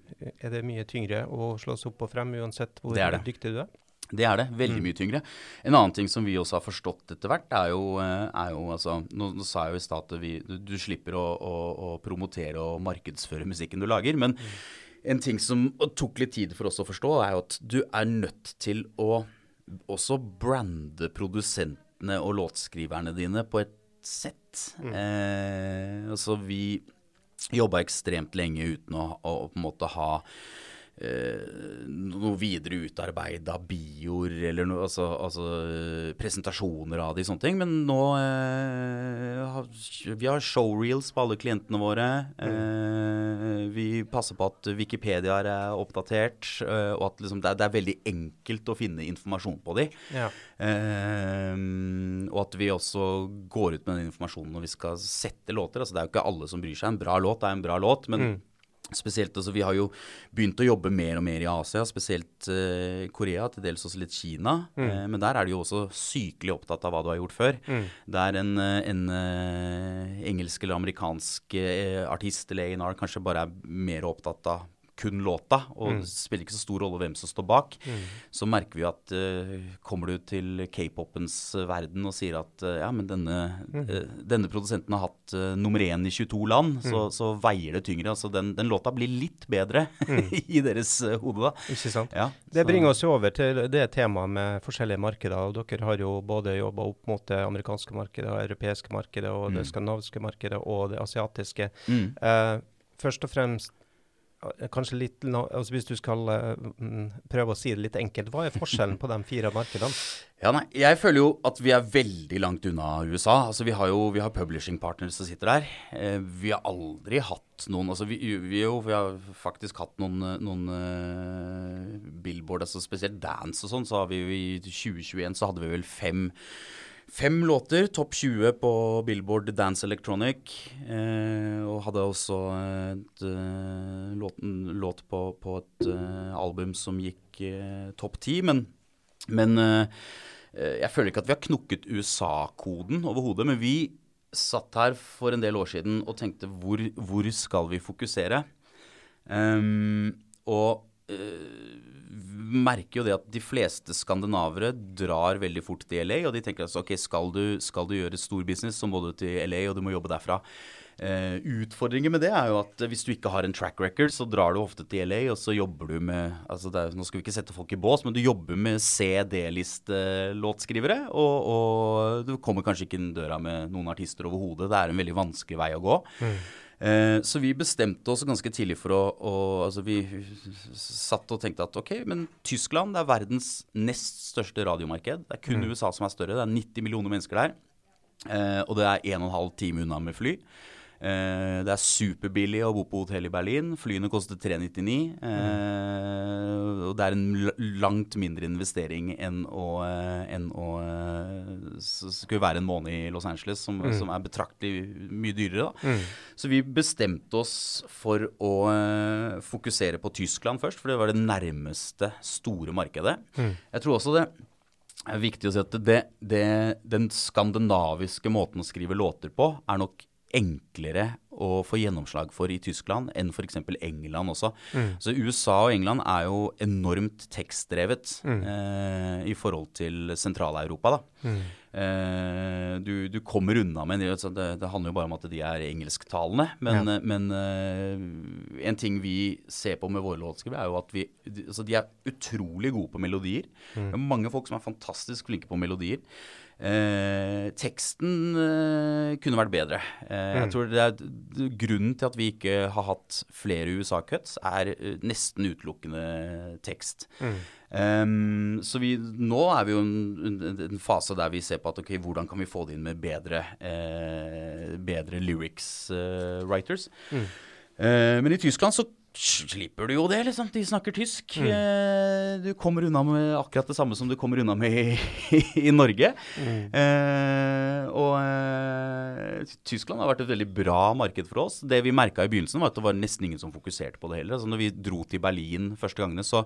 Er det mye tyngre å slås opp og frem, uansett hvor Det det. dyktig du er? Det er det. Veldig mye tyngre. En annen ting som vi også har forstått etter hvert, er jo, eh, er jo altså Nå, nå sa jeg jo i stad at vi, du, du slipper å, å, å promotere og markedsføre musikken du lager. Men en ting som tok litt tid for oss å forstå, er jo at du er nødt til å også brande produsentene og låtskriverne dine på et sett. Eh, altså vi jobba ekstremt lenge uten å, å, på en måte ha noe videre utarbeida bioer eller noe, altså, altså eh, presentasjoner av de sånne ting. Men nå eh, har, Vi har showreels på alle klientene våre. Eh, vi passer på at Wikipedia er oppdatert, eh, og at liksom, det, er, det, er, veldig enkelt å finne informasjon på de. Ja. Og at vi også går ut med den informasjonen når vi skal sette låter. Altså, det er jo ikke alle som bryr seg. En bra låt er en bra låt, men mm. Spesielt, altså Vi har jo begynt å jobbe mer og mer i Asia, spesielt uh, Korea, til dels også litt Kina. Mm. Uh, men der er de jo også sykelig opptatt av hva du har gjort før. Mm. Der en, eh, en uh, engelsk eller amerikansk artist eller A&R kanskje bare er mer opptatt av kun låta, og mm. det spiller ikke så stor rolle hvem som står bak, mm. så merker vi at uh, kommer du til k-popens verden og sier at uh, ja, men denne, mm. uh, denne, produsenten har hatt nummer én i 22 land, så, mm. så, veier det tyngre. Altså den, den låta blir litt bedre mm. i deres hode, da. Ikke sant. Ja, det bringer oss jo over til det temaet med forskjellige markeder. og Dere har jo både jobba opp mot det amerikanske markedet, det europeiske markedet, og det mm. skandinaviske markedet og det asiatiske. først og fremst kanskje litt, altså Hvis du skal uh, prøve å si det litt enkelt, hva er forskjellen på de fire markedene? Ja, nei, Jeg føler jo at vi er veldig langt unna USA. Altså Vi har jo vi har publishing partners som sitter der. Eh, vi har aldri hatt noen altså vi, vi, jo, vi har faktisk hatt noen, noen uh, billboard, altså spesielt dance og sånn. Så har vi i 2021 så hadde vi vel fem Fem låter, topp 20 på Billboard Dance Electronic. Eh, og hadde også et uh, låt, låt på, på, et uh, album som gikk uh, topp 10. Men, men jeg føler ikke at vi har knukket USA-koden overhodet. Men vi satt her for en del år siden og tenkte hvor, hvor skal vi fokusere? Um, og merker jo det at de fleste skandinavere drar veldig fort til LA. Og de tenker altså ok, skal du, skal du gjøre stor business, så må du til LA, og du må jobbe derfra. Uh, utfordringen med det er jo at hvis du ikke har en track record, så drar du ofte til LA, og så jobber du med altså er, Nå skal vi ikke sette folk i bås, men du jobber med CD-listelåtskrivere. Og, og, du kommer kanskje ikke inn døra med noen artister overhodet. Det er en veldig vanskelig vei å gå. Mm. Eh, så vi bestemte oss ganske tidlig for å, å, Altså, vi satt og tenkte at ok, men Tyskland det er verdens nest største radiomarked. Det er kun mm. USA som er større. Det er 90 millioner mennesker der. Eh, og det er 1 12 time unna med fly. Eh, det er superbillig å bo på hotell i Berlin. Flyene koster 399. Eh, og det er en langt mindre investering enn å, eh, enn å skulle være en måned i Los Angeles, som, mm. som er betraktelig mye dyrere. da. Mm. Så vi bestemte oss for å fokusere på Tyskland først, for det var det nærmeste store markedet. Mm. Jeg tror også det er viktig å si at det, det, den skandinaviske måten å skrive låter på er nok enklere å få gjennomslag for i Tyskland enn f.eks. England også. Mm. Så USA og England er jo enormt tekstdrevet mm. eh, i forhold til Sentral-Europa. da. Mm. Eh, du, du, kommer unna med det, det, det, handler jo bare om at de er engelsktalende. Men, ja. men eh, en ting vi ser på med våre låtskrivere, er jo at vi, altså de er utrolig gode på melodier. Mm. Det er mange folk som er fantastisk flinke på melodier. Eh, teksten eh, kunne vært bedre. Eh, jeg mm. tror det er Grunnen til at vi ikke har hatt flere USA-cuts, er eh, nesten utelukkende tekst. Mm. Um, så vi, nå er vi jo i en, en, fase der vi ser på at ok, hvordan kan vi få det inn med bedre, eh, bedre lyrics eh, writers. Mm. men i Tyskland så slipper du jo det, liksom. De snakker tysk. Mm. Eh, du kommer unna med akkurat det samme som du kommer unna med i, i Norge. Mm. Eh, og eh, Tyskland har vært et veldig bra marked for oss. Det vi merka i begynnelsen, var at det var nesten ingen som fokuserte på det heller. Altså, når vi dro til Berlin første gangene, så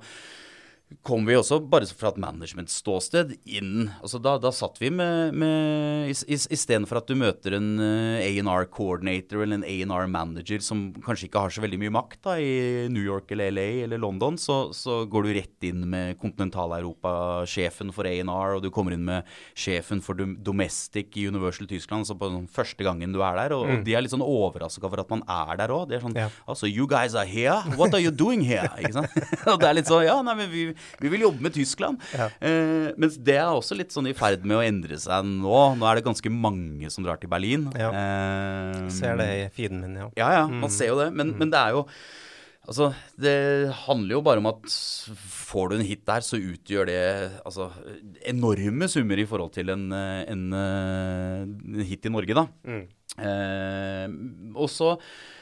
kom vi også, bare fra et management-ståsted, inn altså da, da satt vi med, med Istedenfor at du møter en eh, A&R-coordinator eller en A&R-manager som kanskje ikke har så veldig mye makt da, i New York eller LA eller London, så, så går du rett inn med Kontinental-Europa-sjefen for A&R, og du kommer inn med sjefen for Domestic i Universal Tyskland så på den første gangen du er der. Og, mm. de er litt sånn overraska over at man er der òg. De er sånn ja. Altså, you guys are here? What are you doing here? Ikke sant? og det er litt sånn Ja, nei, men vi vi vil jobbe med Tyskland. Ja. Eh, mens det er også litt sånn i ferd med å endre seg nå. Nå er det ganske mange som drar til Berlin. Ja. Eh, ser det i feeden min, ja. Ja, ja, man mm. ser jo det. Men, mm. men det er jo Altså, det handler jo bare om at får du en hit der, så utgjør det altså, enorme summer i forhold til en, en, en hit i Norge, da. Mm. Eh, og så Eh,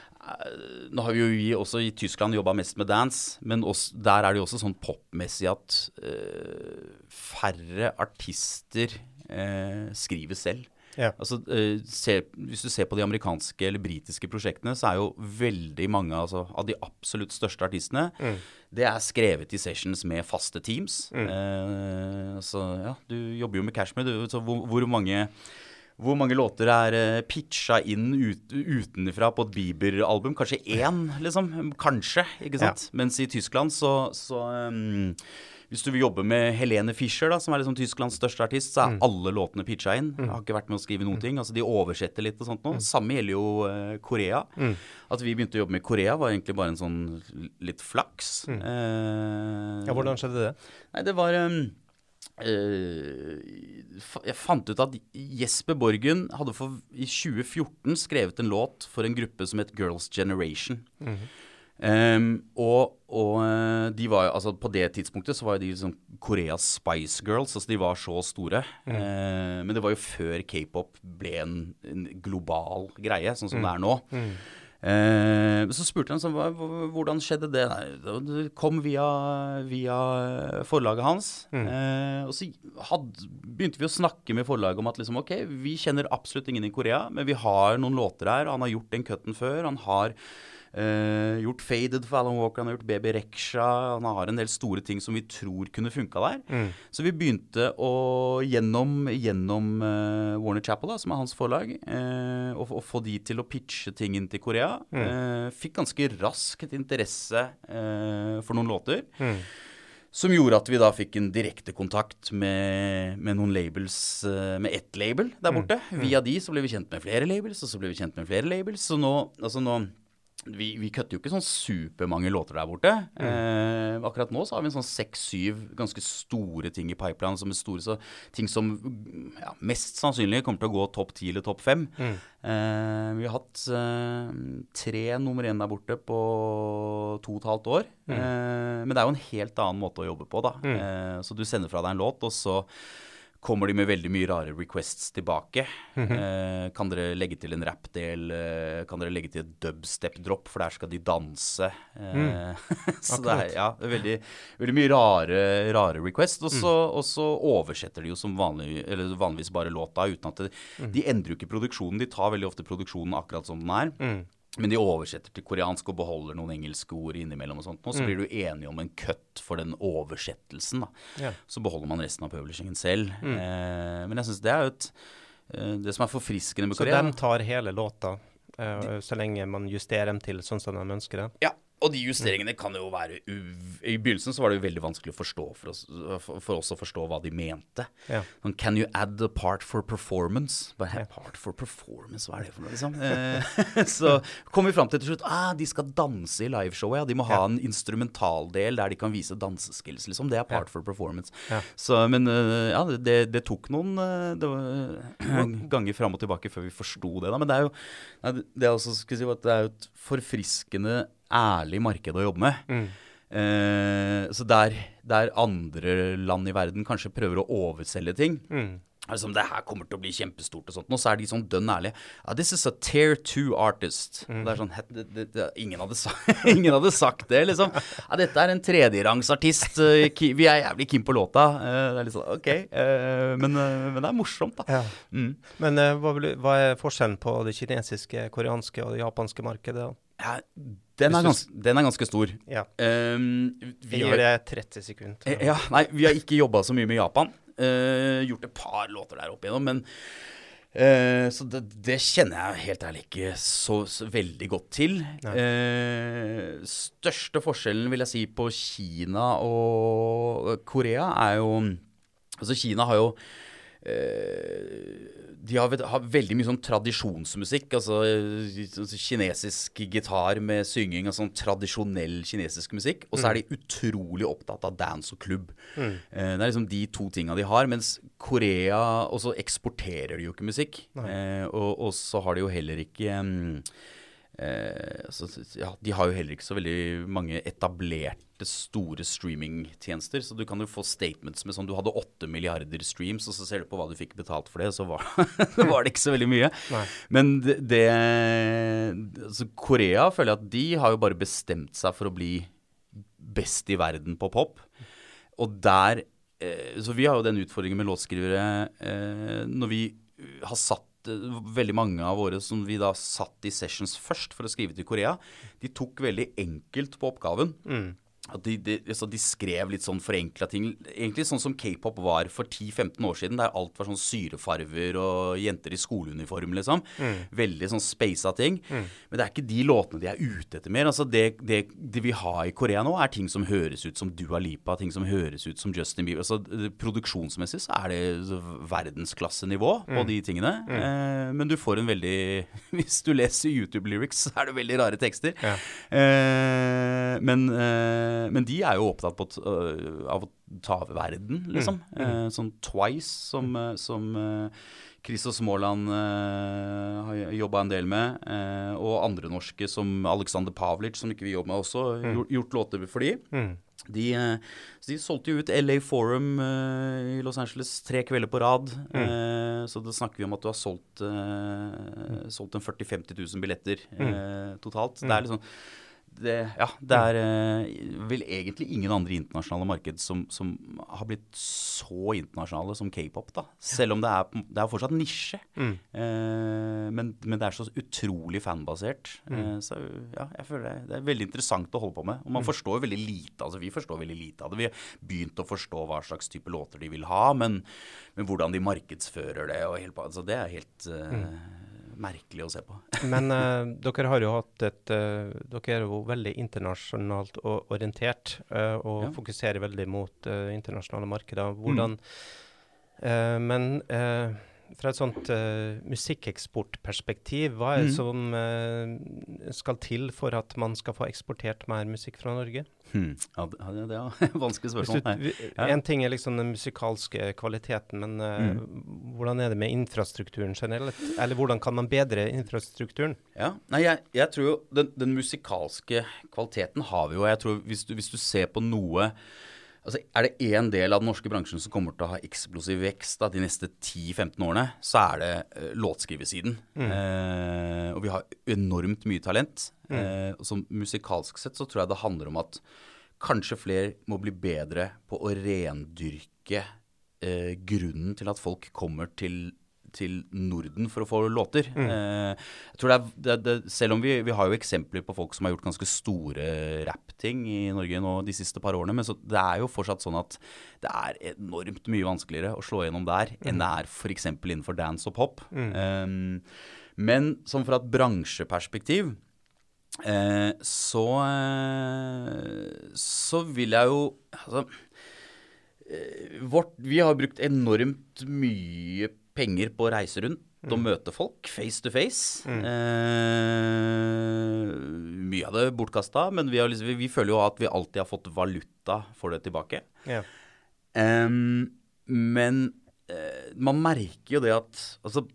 nå har vi jo vi også i Tyskland jobba mest med dance, men også, der er det jo også sånn popmessig at uh, færre artister uh, skriver selv. Ja. Altså, uh, se, hvis du ser på de amerikanske eller britiske prosjektene, så er jo veldig mange altså, av de absolutt største artistene mm. Det er skrevet i sessions med faste teams. Mm. så ja, du jobber jo med Cashmere. Så hvor, hvor mange hvor mange låter er uh, pitcha inn ut, utenfra på et Bieber-album? Kanskje én, liksom? Kanskje, ikke sant? Ja. Mens i Tyskland så, så um, Hvis du vil jobbe med Helene Fischer, da, som er liksom Tysklands største artist, så er mm. alle låtene pitcha inn. Mm. Har ikke vært med å skrive noen mm. ting. Altså De oversetter litt og sånt nå. Mm. Samme gjelder jo uh, Korea. Mm. At vi begynte å jobbe med Korea, var egentlig bare en sånn litt flaks. Uh, ja, hvordan skjedde det? Nei, det var um, jeg fant ut at Jesper Borgen hadde for, i 2014 skrevet en låt for en gruppe som het Girls Generation. Mm -hmm. um, og, og eh, de var altså på det tidspunktet så var de liksom Koreas Spice Girls. Altså de var så store. Mm. Uh, men det var jo før k-pop ble en, en, global greie, sånn som mm. det er nå. Eh, så spurte han sånn, hvordan skjedde det. Det kom via, via forlaget hans. Mm. Eh, og så hadde, begynte vi å snakke med forlaget om at liksom, ok, vi kjenner absolutt ingen i Korea, men vi har noen låter her. Han har gjort den cutten før. Han har Uh, gjort Faded for Alan Walker, han har gjort Baby Reksha. Han har en del store ting som vi tror kunne funka der. Mm. Så vi begynte å, gjennom, gjennom uh, Warner Chapel, da, som er hans forlag, uh, å, å, få de til å pitche ting inn til Korea. Mm. fikk ganske raskt interesse for noen låter. Mm. Som gjorde at vi da fikk en direkte kontakt med, med noen labels, med ett label der mm. borte. Mm. Via de så ble vi kjent med flere labels, og så ble vi kjent med flere labels. Så nå, altså nå vi, vi kutter jo ikke sånn supermange låter der borte. Mm. Eh, akkurat nå så har vi en sånn seks-syv ganske store ting i pipeline. Som er store, så ting som ja, mest sannsynlig kommer til å gå topp ti eller topp fem. Mm. Eh, vi har hatt eh, tre nummer én der borte på to og et halvt år. Mm. Eh, men det er jo en helt annen måte å jobbe på, da. Mm. Eh, så du sender fra deg en låt, og så kommer de med veldig mye rare requests tilbake. Mm -hmm. eh, kan dere legge til en rappdel? Eh, kan dere legge til et dubstep-drop, for der skal de danse? Eh, mm. så det er ja, veldig, veldig mye rare, rare requests. Og så, mm. og så, oversetter de jo som vanlig, eller vanligvis bare låta, uten at det, mm. de endrer jo ikke produksjonen. De tar veldig ofte produksjonen akkurat som den er. Men de oversetter til koreansk og beholder noen engelske ord innimellom. Og sånt. Og så mm. blir du enige om en cut for den oversettelsen. da. Ja. Så beholder man resten av publishingen selv. Mm. Eh, men jeg syns det er jo et eh, Det som er forfriskende med Korea Så de tar hele låta, eh, så lenge man justerer dem til sånn som de ønsker det? Ja. Og de justeringene kan jo være I begynnelsen så var det jo veldig vanskelig å forstå for oss, for oss å forstå hva de mente. Ja. Sånn, Can you add a part for performance? Bare. Part for performance, hva er det for noe, liksom? Eh, så kom vi fram til til slutt ah, de skal danse i liveshowet. Ja. De må ha en instrumentaldel der de kan vise danseskills, liksom. Det er part for performance. Så, men uh, ja, det, det, tok noen uh, det var, ganger fram og tilbake før vi forsto det. da, Men det er jo det er også, si, det er jo et forfriskende ærlig marked å jobbe med. Mm. Eh, så der, der, andre land i verden kanskje prøver å overselge ting, mm. Altså, det her kommer til å bli kjempestort og sånt. Og så er de sånn dønn ærlige. Ah, this is a tier two artist. Mm. Det er sånn, det, det, det, ingen, hadde sagt, ingen, hadde sagt, det, liksom. Ah, dette er en tredjerangsartist. Eh, vi er jævlig keen på låta. Eh, det er litt sånn, ok. Eh, men, men det er morsomt, da. Ja. Mm. Men hva, hva, er forskjellen på det kinesiske, koreanske og det japanske markedet? Ja, den er, gans, den er, ganske stor. Ja. Um, vi gjør det 30 sekunder. Ja, nei, vi har ikke jobba så mye med Japan. Uh, gjort et par låter der opp igjennom, men uh, Så det, det, kjenner jeg helt ærlig ikke så, så veldig godt til. Uh, største forskjellen, vil jeg si, på Kina og Korea er jo Altså, Kina har jo de har, har, veldig mye sånn tradisjonsmusikk. Altså, altså kinesisk gitar med synging og sånn tradisjonell kinesisk musikk. Og så er de utrolig opptatt av dance og klubb. Mm. Eh, det er liksom de to tinga de har. Mens Korea Og så eksporterer de jo ikke musikk. Eh, og, og, så har de jo heller ikke um, Eh, så, ja, de har jo heller ikke så veldig mange etablerte, store streamingtjenester. Så du kan jo få statements med sånn du hadde åtte milliarder streams, og så ser du på hva du fikk betalt for det, så var, var det ikke så veldig mye. Nei. Men det, det altså Korea føler jeg at de har jo bare bestemt seg for å bli best i verden på pop. Og der eh, Så vi har jo den utfordringen med låtskrivere eh, når vi har satt veldig mange av våre som vi da satt i sessions først for å skrive til Korea, de tok veldig enkelt på oppgaven. At de, de, altså de skrev litt sånn forenkla ting. Egentlig sånn som k-pop var for 10-15 år siden, der alt var sånn syrefarver og jenter i skoleuniform, liksom. Veldig sånn speisa ting. Men det er ikke de låtene de er ute etter mer. Altså det, det det, vi har i Korea nå, er ting som høres ut som Dua Lipa, ting som høres ut som Justin Bieber. Altså Produksjonsmessig så er det verdensklassenivå på de tingene. Eh, men du får en veldig Hvis du leser YouTube-lyrics, så er det veldig rare tekster. Ja. Eh, men, eh, men de er jo opptatt på, øh, av å ta over verden, liksom. Eh, sånn Twice, som, eh, som eh, Chris og Småland eh, har jobba en del med. eh, og andre norske, som Alexander Pavlic, som ikke vi jobber med også, gjort, gjort låter for de. De, eh, de solgte jo ut LA Forum eh, i Los Angeles tre kvelder på rad. Eh, så da snakker vi om at du har solgt, eh, solgt en 40 000-50 000 billetter eh, totalt. Det er liksom det, ja, det er eh, vel egentlig ingen andre internasjonale marked som, som har blitt så internasjonale som k-pop. da. Selv om det er, det er fortsatt nisje. Eh, men, men det er så utrolig fanbasert. Eh, så ja, jeg føler det, det er veldig interessant å holde på med. Og man forstår veldig lite. altså Vi forstår veldig lite av det. Vi har begynt å forstå hva slags type låter de vil ha, men, men hvordan de markedsfører det, og helt, altså, det er helt eh, merkelig å se på. Men uh, dere har jo hatt et uh, Dere er jo veldig internasjonalt orientert uh, og Ja. fokuserer veldig mot internasjonale markeder. Hvordan eh, Men fra et sånt uh, musikkeksportperspektiv, hva er det mm. som uh, skal til for at man skal få eksportert mer musikk fra Norge? Hmm. Ja, det, ja, det er vanskelig spørsmål. du, Ja. En ting er liksom den musikalske kvaliteten, men eh, hvordan er det med infrastrukturen generelt? Eller hvordan kan man bedre infrastrukturen? Ja, nei, jeg, jeg tror jo den, den musikalske kvaliteten har vi jo. Jeg tror hvis du, hvis du ser på noe Altså, Er det én del av den norske bransjen som kommer til å ha eksplosiv vekst da, de neste 10-15 årene, så er det uh, låtskrivesiden. Eh, og vi har enormt mye talent. Eh, og som musikalsk sett så tror jeg det handler om at kanskje flere må bli bedre på å rendyrke grunnen til at folk kommer til, til Norden for å få låter. Eh, jeg tror det er, det, det, selv om vi, vi har jo eksempler på folk som har gjort ganske store rappting i Norge nå de siste par årene, men så, det er jo fortsatt sånn at det er enormt mye vanskeligere å slå gjennom der enn det er f.eks. innenfor dance og pop. Eh, men som fra et bransjeperspektiv eh, så, eh, så vil jeg jo altså, eh, vårt, Vi har brukt enormt mye penger på å reise rundt og møte folk face to face. Eh, mye av det bortkasta, men vi, har liksom, vi, vi føler jo at vi alltid har fått valuta for det tilbake. Yeah. Eh, men eh, man merker jo det at altså,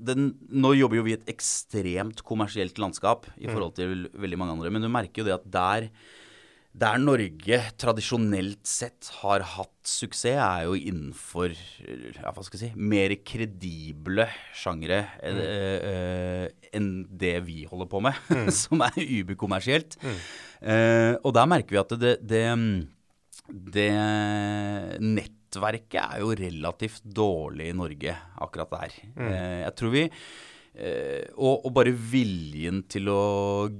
den, Nå jobber jo vi i et ekstremt kommersielt landskap i forhold til veldig mange andre, men du merker jo det at der der Norge tradisjonelt sett har hatt suksess, er jo innenfor ja, hva skal jeg si, mer kredible sjangere eh, eh, enn det vi holder på med, som er uberkommersielt. Eh, og der merker vi at det, det, det nettverket er jo relativt dårlig i Norge akkurat der. Eh, jeg tror vi Eh, og, og bare viljen til å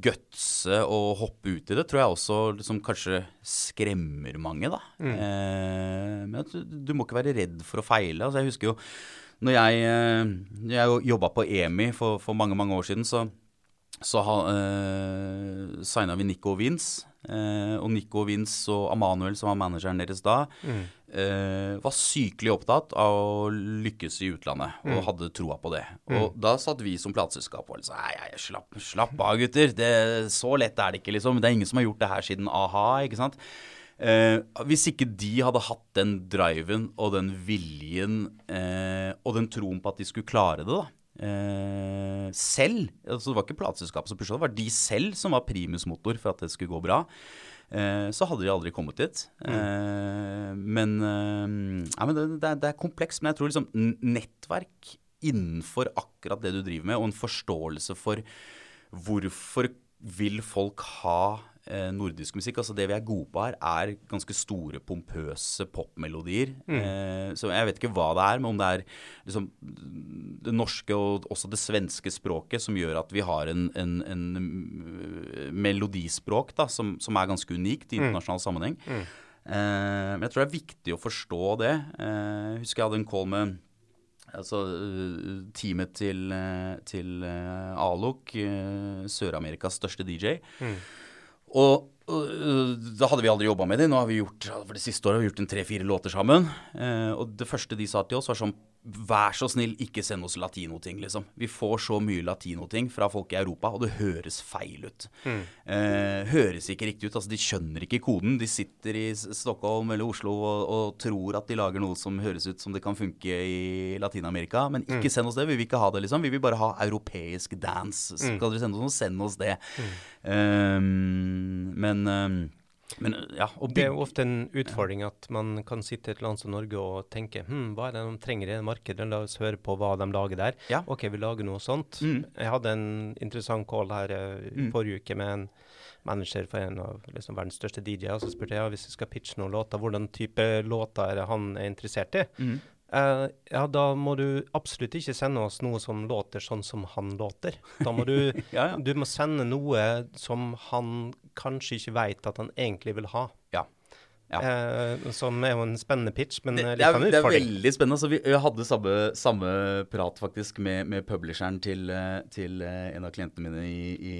gutse og hoppe ut i det, tror jeg også liksom kanskje skremmer mange, da. Eh, men du, du må ikke være redd for å feile. Altså, jeg husker jo når jeg, eh, jeg jobba på EMI for, for mange, mange år siden, så så ha, eh, signa vi Nico Vince. Eh, og Nico Vince og Amanuel, som var manageren deres da, eh, var sykelig opptatt av å lykkes i utlandet, og hadde troa på det. Og da satt vi som plateselskap og sa nei, nei, slapp, slapp av, gutter. Det, så lett er det ikke, liksom. Det er ingen som har gjort det her siden a-ha, ikke sant. Eh, hvis ikke de hadde hatt den driven og den viljen eh, og den troen på at de skulle klare det, da, eh, selv altså Det var ikke plateselskapet som pusha det, var de selv som var primusmotor for at det skulle gå bra. Eh, så hadde de aldri kommet dit. Eh, men, eh, ja, men det, det, er, det, er, komplekst. Men jeg tror liksom nettverk innenfor akkurat det du driver med, og en forståelse for hvorfor vil folk ha nordisk musikk. Altså Det vi er gode på her, er ganske store, pompøse popmelodier. Mm. Eh, så jeg vet ikke hva det er, men om det er liksom det norske og også det svenske språket som gjør at vi har en, en, en melodispråk da, som, som, er ganske unikt i mm. internasjonal mm. sammenheng. Mm. Eh, men jeg tror det er viktig å forstå det. Eh, jeg husker jeg hadde en call med Altså teamet til, til Alok, Sør-Amerikas største DJ. Mm. Og, og da hadde vi aldri jobba med det. Nå har vi gjort, for det siste året har vi gjort en tre-fire låter sammen. Eh, og det første de sa til oss, var sånn Vær så snill, ikke send oss latinoting, liksom. Vi får så mye latinoting fra folk i Europa, og det høres feil ut. Mm. Eh, høres ikke riktig ut. Altså, de skjønner ikke koden. De sitter i Stockholm eller Oslo og, og, tror at de lager noe som høres ut som det kan funke i Latin-Amerika. Men ikke mm. send oss det. Vi vil ikke ha det, liksom. Vi vil bare ha europeisk dance. Skal mm. dere sende oss noe, send oss det. Um, men um, men, ja, det er jo ofte en utfordring at man kan sitte i et land som Norge og tenke hm, hva er det de trenger i det markedet, la oss høre på hva de lager der. Ja. OK, vi lager noe sånt. Mm. Jeg hadde en interessant call her uh, forrige uke med en manager for en av liksom, verdens største DJ-er. Og så spurte jeg ja, hvis vi skal pitche noen låter, hvordan type låter er han er interessert i. Mm. Uh, ja, da må du absolutt ikke sende oss noe som låter sånn som han låter. Da må du, ja, ja. du må sende noe som han kanskje ikke veit at han egentlig vil ha. Ja. ja. Uh, som er jo en spennende pitch, men det, litt av en utfordring. Det er veldig spennende. Så vi, vi hadde samme, samme, prat faktisk med, med publisheren til, til, en av klientene mine i, i,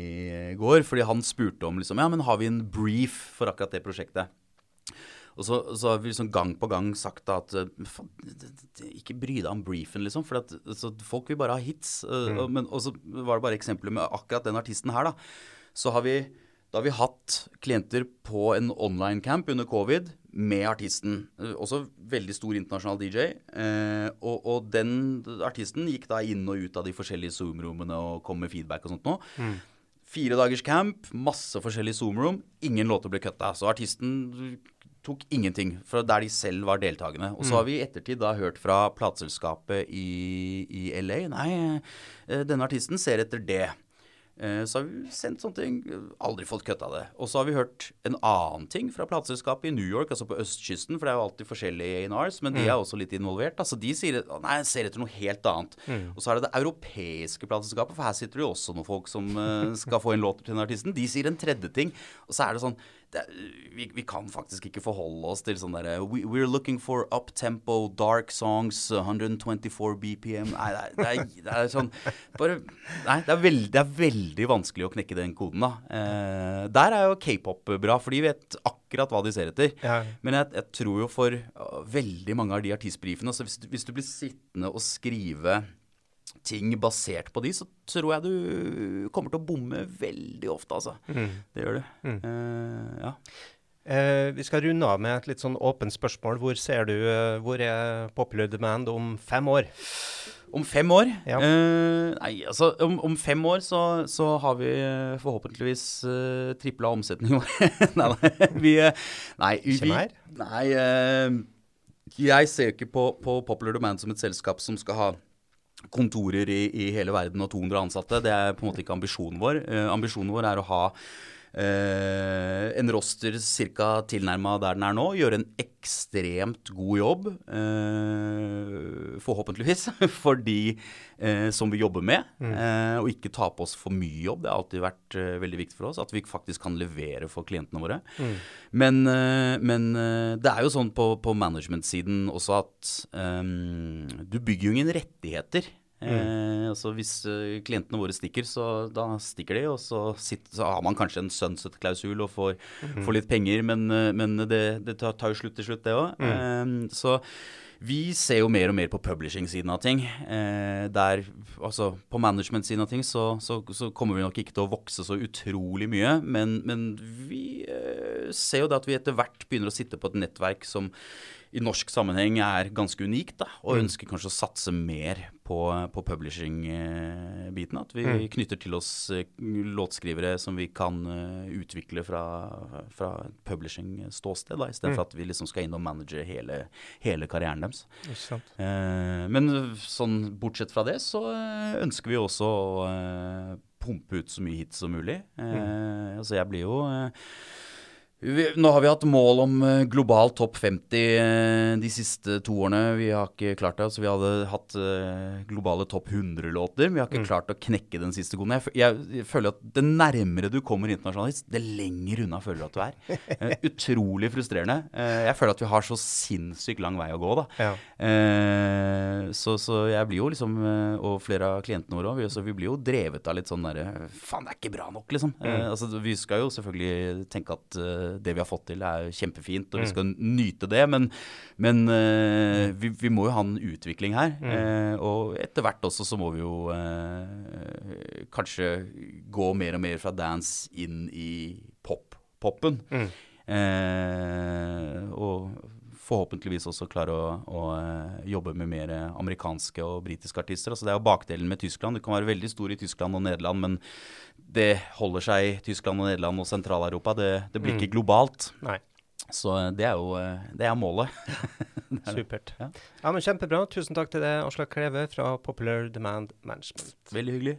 går. Fordi han spurte om liksom, ja, men har vi en brief for akkurat det prosjektet. Og så, så, har vi liksom gang på gang sagt da at eh, ikke bry deg om briefen, liksom. For at, folk vil bare ha hits. Eh, mm. Men, og så var det bare eksempler med akkurat den artisten her, da. Så har vi, da har vi hatt klienter på en online-camp under covid med artisten. Eh, også veldig stor internasjonal DJ. Eh, og, og, den artisten gikk da inn og ut av de forskjellige Zoom-rommene og kom med feedback og sånt noe. Mm. Fire dagers camp, masse forskjellige Zoom-rom. Ingen låter ble kutta. Så artisten tok ingenting fra der de selv var deltakende. Og så har vi i ettertid da hørt fra plateselskapet i, i, LA Nei, eh, denne artisten ser etter det. Eh, så har vi sendt sånne ting. Aldri fått kutta det. Og så har vi hørt en annen ting fra plateselskapet i New York, altså på østkysten, for det er jo alltid forskjellige A&Rs, men de mm. er også litt involvert. Altså de sier nei, jeg ser etter noe helt annet. Mm. Og så er det det europeiske plateselskapet, for her sitter det jo også noen folk som uh, skal få en låt til den artisten. De sier en tredje ting. Og så er det sånn det, vi, vi, kan faktisk ikke forholde oss til sånn derre we, We're looking for up-tempo, dark songs, 124 BPM Nei, det er, det er, det er sånn bare, Nei, det er, veld, det er, veldig vanskelig å knekke den koden, da. Eh, der er jo k-pop bra, for de vet akkurat hva de ser etter. Ja. Men jeg, jeg, tror jo for veldig mange av de artistbrifene altså hvis, hvis du blir sittende og skrive ting basert på de, så tror jeg du kommer til å bomme veldig ofte, altså. Mm. Det gjør du. Mm. Uh, ja. Uh, vi skal runde av med et litt sånn åpent spørsmål. Hvor ser du uh, hvor er popular demand om fem år? Om fem år? Ja. nei, altså om, om, fem år så, så, har vi forhåpentligvis uh, tripla omsetningen vår. nei, nei, vi, nei, vi, nei jeg ser ikke på, på Popular Demand som et selskap som skal ha kontorer i, i, hele verden og 200 ansatte. Det er på en måte ikke ambisjonen vår. Eh, ambisjonen vår er å ha eh, en roster ca. tilnærma der den er nå. Gjøre en ekstremt god jobb, eh, forhåpentligvis, for de eh, som vi jobber med. Mm. Eh, og ikke ta på oss for mye jobb. Det har alltid vært eh, veldig viktig for oss. At vi faktisk kan levere for klientene våre. Mm. Men, men, det er jo sånn på, på management-siden også at du bygger jo ingen rettigheter. Mm. Eh, altså Hvis uh, klientene våre stikker, så da stikker de. Og så, sitter, så har man kanskje en sunset-klausul og får, mm. får, litt penger, men, uh, men det, det, tar, jo slutt til slutt, det òg. Mm. Eh, så vi ser jo mer og mer på publishing-siden av ting. Eh, der, altså På management-siden av ting så, så, så, kommer vi nok ikke til å vokse så utrolig mye. Men, men vi eh, ser jo det at vi etter hvert begynner å sitte på et nettverk som i norsk sammenheng er ganske unikt, da, og mm. ønsker kanskje å satse mer på, på publishing-biten. At vi Mm. knytter til oss eh, låtskrivere som vi kan eh, utvikle fra, fra publishing-ståsted, istedenfor Mm. at vi liksom skal inn og manage hele, hele karrieren deres. Eh, men sånn bortsett fra det, så eh, ønsker vi også å eh, pumpe ut så mye hits som mulig. Eh, Altså, jeg blir jo eh, vi, nå har vi hatt mål om eh, global topp 50 eh, de siste to årene. Vi har ikke klart det. Altså, vi hadde hatt eh, globale topp 100-låter. Vi har ikke Mm. klart å knekke den siste koden. Jeg, jeg, jeg føler at det nærmere du kommer internasjonalist, det lenger unna føler du at du er. Utrolig frustrerende. Jeg føler at vi har så sinnssykt lang vei å gå, da. Ja. Så, så jeg blir jo liksom, og flere av klientene våre òg, vi, vi blir jo drevet av litt sånn derre Faen, det er ikke bra nok, liksom. Mm. altså, vi skal jo selvfølgelig tenke at det vi har fått til, er kjempefint, og vi Mm. skal nyte det, men, men eh, vi, vi må jo ha en utvikling her. Mm. Eh, og etter hvert også så må vi jo eh, kanskje gå mer og mer fra dance inn i pop, popen. Mm. Og forhåpentligvis også klare å, å jobbe med mer amerikanske og britiske artister. Altså det er jo bakdelen med Tyskland. Du kan være veldig stor i Tyskland og Nederland, men det holder seg i Tyskland og Nederland og Sentral-Europa. Det, det blir Mm. ikke globalt. Nei. Så eh, det er jo eh, det er målet. Det er det. Supert. Ja. Ja, men Kjempebra. Tusen takk til deg, Aslak Kleve fra Popular Demand Management. Veldig hyggelig.